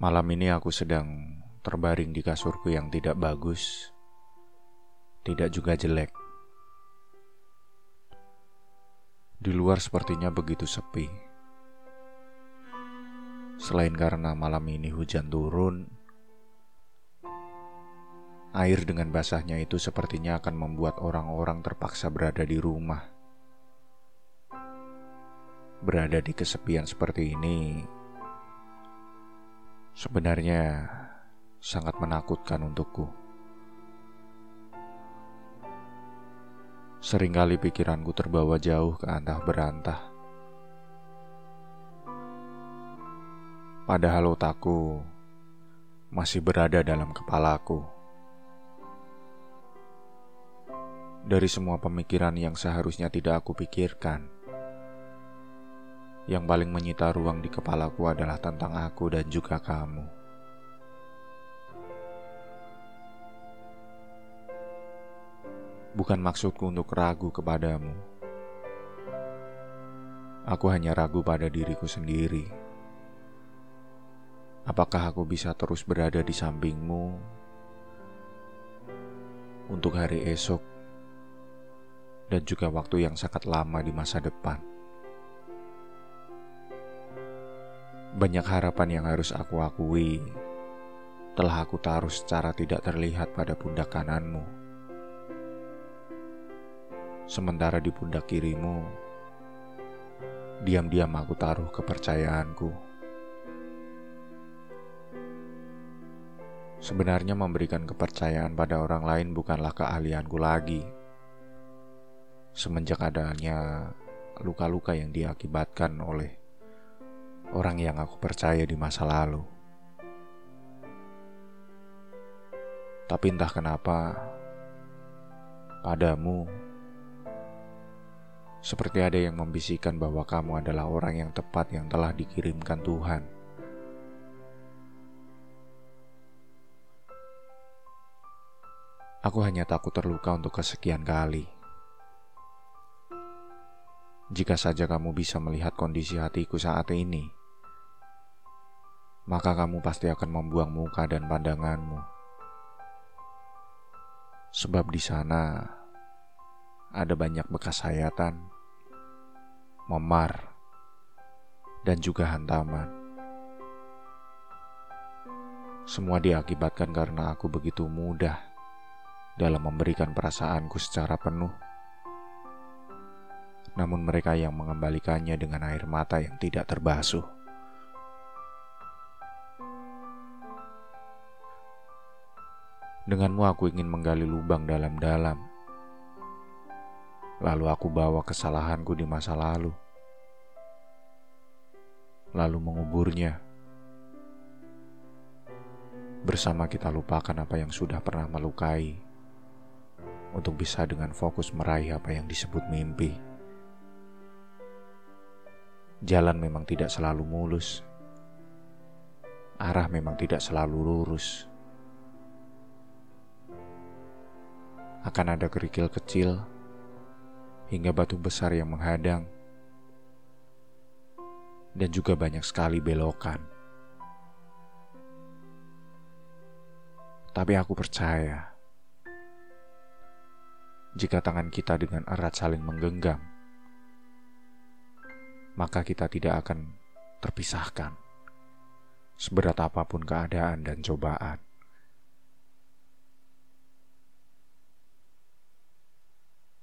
Malam ini aku sedang terbaring di kasurku yang tidak bagus, tidak juga jelek. Di luar sepertinya begitu sepi. Selain karena malam ini hujan turun, air dengan basahnya itu sepertinya akan membuat orang-orang terpaksa berada di rumah. Berada di kesepian seperti ini sebenarnya sangat menakutkan untukku. Seringkali pikiranku terbawa jauh ke antah berantah. Padahal otakku masih berada dalam kepalaku. Dari semua pemikiran yang seharusnya tidak aku pikirkan, yang paling menyita ruang di kepalaku adalah tentang aku dan juga kamu. Bukan maksudku untuk ragu kepadamu. Aku hanya ragu pada diriku sendiri. Apakah aku bisa terus berada di sampingmu untuk hari esok dan juga waktu yang sangat lama di masa depan? Banyak harapan yang harus aku akui telah aku taruh secara tidak terlihat pada pundak kananmu. Sementara di pundak kirimu, diam-diam aku taruh kepercayaanku. Sebenarnya memberikan kepercayaan pada orang lain bukanlah keahlianku lagi. Semenjak adanya luka-luka yang diakibatkan oleh orang yang aku percaya di masa lalu. Tapi entah kenapa, padamu seperti ada yang membisikkan bahwa kamu adalah orang yang tepat yang telah dikirimkan Tuhan. Aku hanya takut terluka untuk kesekian kali. Jika saja kamu bisa melihat kondisi hatiku saat ini, maka kamu pasti akan membuang muka dan pandanganmu. Sebab di sana ada banyak bekas hayatan, memar, dan juga hantaman. Semua diakibatkan karena aku begitu mudah dalam memberikan perasaanku secara penuh. Namun mereka yang mengembalikannya dengan air mata yang tidak terbasuh. Denganmu aku ingin menggali lubang dalam-dalam. Lalu aku bawa kesalahanku di masa lalu. Lalu menguburnya. Bersama kita lupakan apa yang sudah pernah melukai. Untuk bisa dengan fokus meraih apa yang disebut mimpi. Jalan memang tidak selalu mulus. Arah memang tidak selalu lurus akan ada kerikil kecil hingga batu besar yang menghadang, dan juga banyak sekali belokan. Tapi aku percaya, jika tangan kita dengan erat saling menggenggam, maka kita tidak akan terpisahkan, seberat apa pun keadaan dan cobaan.